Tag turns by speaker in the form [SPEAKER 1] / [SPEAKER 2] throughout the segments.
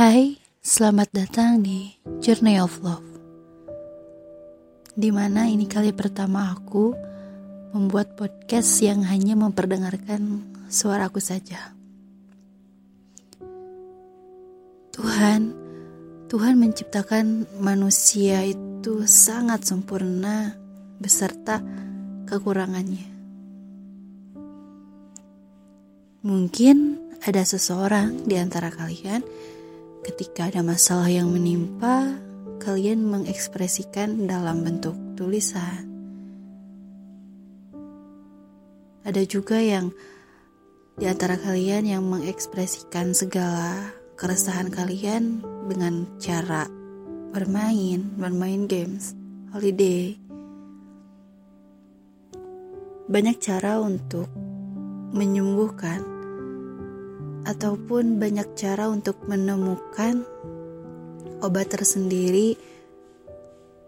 [SPEAKER 1] Hai, selamat datang di Journey of Love. Di mana ini kali pertama aku membuat podcast yang hanya memperdengarkan suaraku saja. Tuhan, Tuhan menciptakan manusia itu sangat sempurna beserta kekurangannya. Mungkin ada seseorang di antara kalian ketika ada masalah yang menimpa, kalian mengekspresikan dalam bentuk tulisan. Ada juga yang di antara kalian yang mengekspresikan segala keresahan kalian dengan cara bermain, bermain games, holiday. Banyak cara untuk menyembuhkan ataupun banyak cara untuk menemukan obat tersendiri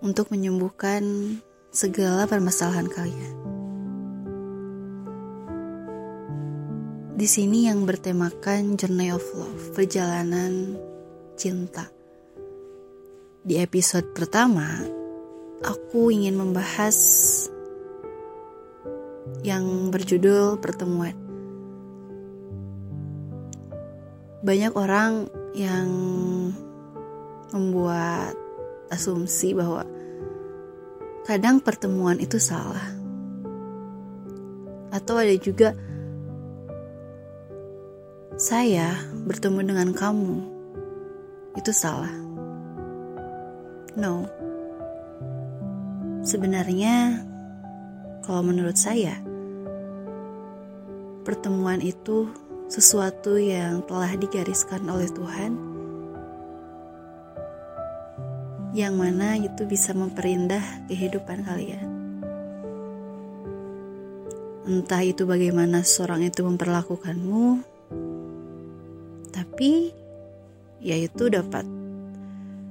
[SPEAKER 1] untuk menyembuhkan segala permasalahan kalian. Di sini yang bertemakan Journey of Love, perjalanan cinta. Di episode pertama, aku ingin membahas yang berjudul pertemuan. Banyak orang yang membuat asumsi bahwa kadang pertemuan itu salah. Atau ada juga saya bertemu dengan kamu itu salah. No. Sebenarnya kalau menurut saya pertemuan itu sesuatu yang telah digariskan oleh Tuhan, yang mana itu bisa memperindah kehidupan kalian. Entah itu bagaimana seorang itu memperlakukanmu, tapi ya itu dapat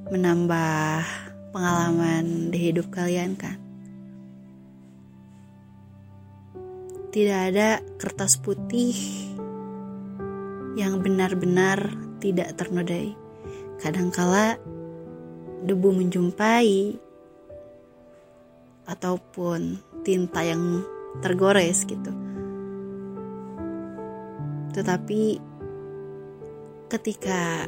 [SPEAKER 1] menambah pengalaman di hidup kalian kan. Tidak ada kertas putih benar-benar tidak ternodai. Kadangkala debu menjumpai ataupun tinta yang tergores gitu. Tetapi ketika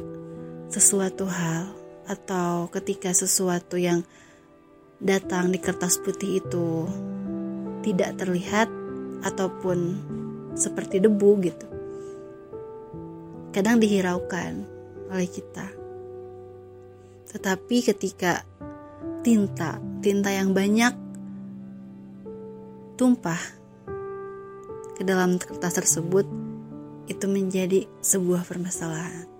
[SPEAKER 1] sesuatu hal atau ketika sesuatu yang datang di kertas putih itu tidak terlihat ataupun seperti debu gitu kadang dihiraukan oleh kita. Tetapi ketika tinta, tinta yang banyak tumpah ke dalam kertas tersebut, itu menjadi sebuah permasalahan.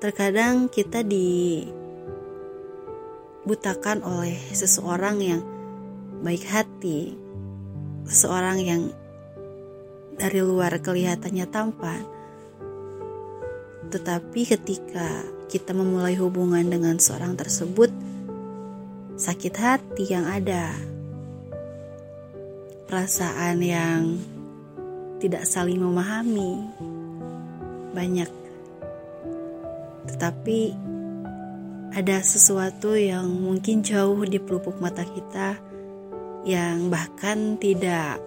[SPEAKER 1] Terkadang kita dibutakan oleh seseorang yang baik hati, seseorang yang dari luar kelihatannya tampan. Tetapi ketika kita memulai hubungan dengan seorang tersebut, sakit hati yang ada, perasaan yang tidak saling memahami, banyak. Tetapi ada sesuatu yang mungkin jauh di pelupuk mata kita yang bahkan tidak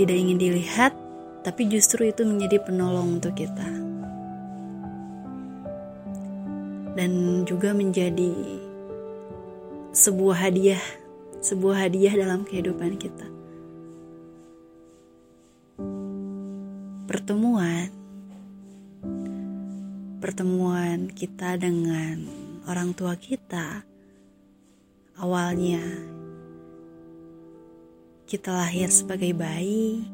[SPEAKER 1] tidak ingin dilihat, tapi justru itu menjadi penolong untuk kita. Dan juga menjadi sebuah hadiah, sebuah hadiah dalam kehidupan kita. Pertemuan pertemuan kita dengan orang tua kita awalnya kita lahir sebagai bayi,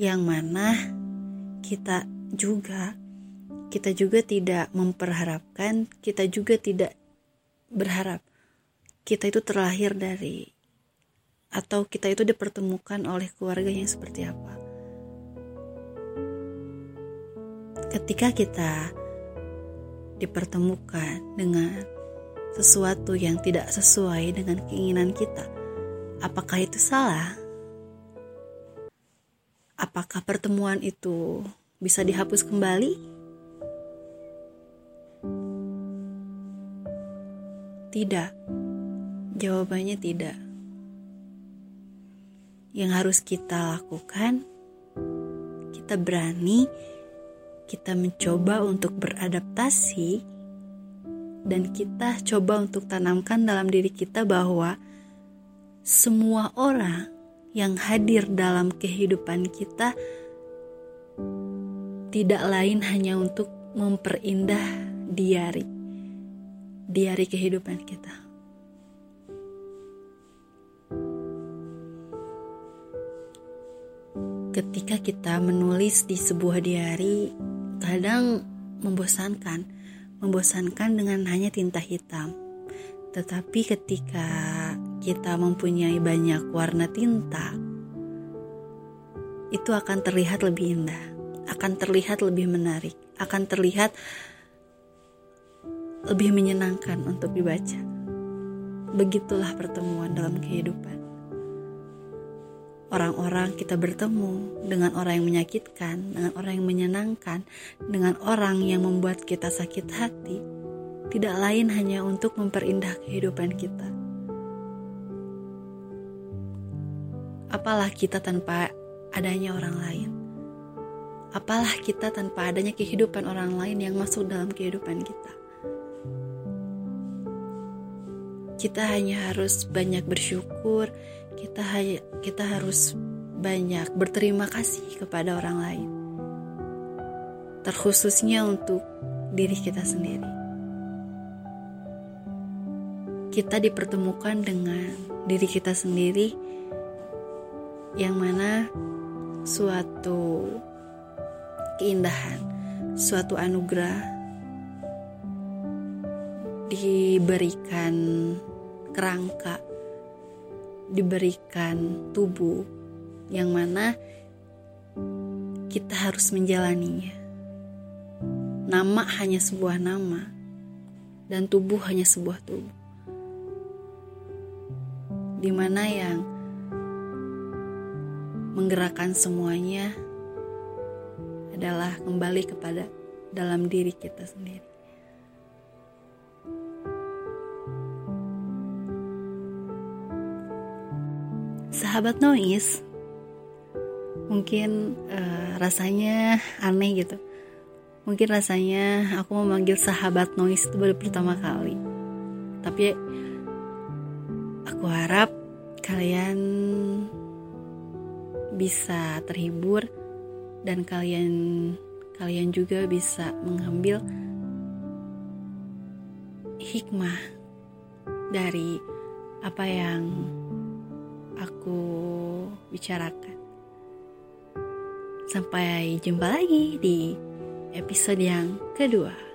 [SPEAKER 1] yang mana kita juga kita juga tidak memperharapkan, kita juga tidak berharap kita itu terlahir dari atau kita itu dipertemukan oleh keluarga yang seperti apa. Ketika kita dipertemukan dengan sesuatu yang tidak sesuai dengan keinginan kita, Apakah itu salah? Apakah pertemuan itu bisa dihapus kembali? Tidak. Jawabannya tidak. Yang harus kita lakukan, kita berani, kita mencoba untuk beradaptasi, dan kita coba untuk tanamkan dalam diri kita bahwa semua orang yang hadir dalam kehidupan kita tidak lain hanya untuk memperindah diari, diari kehidupan kita. ketika kita menulis di sebuah diary kadang membosankan membosankan dengan hanya tinta hitam tetapi ketika kita mempunyai banyak warna tinta itu akan terlihat lebih indah akan terlihat lebih menarik akan terlihat lebih menyenangkan untuk dibaca. Begitulah pertemuan dalam kehidupan. Orang-orang kita bertemu dengan orang yang menyakitkan, dengan orang yang menyenangkan, dengan orang yang membuat kita sakit hati, tidak lain hanya untuk memperindah kehidupan kita. Apalah kita tanpa adanya orang lain? Apalah kita tanpa adanya kehidupan orang lain yang masuk dalam kehidupan kita? Kita hanya harus banyak bersyukur, kita hanya kita harus banyak berterima kasih kepada orang lain. Terkhususnya untuk diri kita sendiri. Kita dipertemukan dengan diri kita sendiri yang mana suatu keindahan, suatu anugerah diberikan kerangka diberikan tubuh yang mana kita harus menjalaninya. Nama hanya sebuah nama dan tubuh hanya sebuah tubuh. Di mana yang menggerakkan semuanya adalah kembali kepada dalam diri kita sendiri. sahabat noise mungkin uh, rasanya aneh gitu mungkin rasanya aku memanggil sahabat noise itu baru pertama kali tapi aku harap kalian bisa terhibur dan kalian kalian juga bisa mengambil hikmah dari apa yang aku bicarakan. Sampai jumpa lagi di episode yang kedua.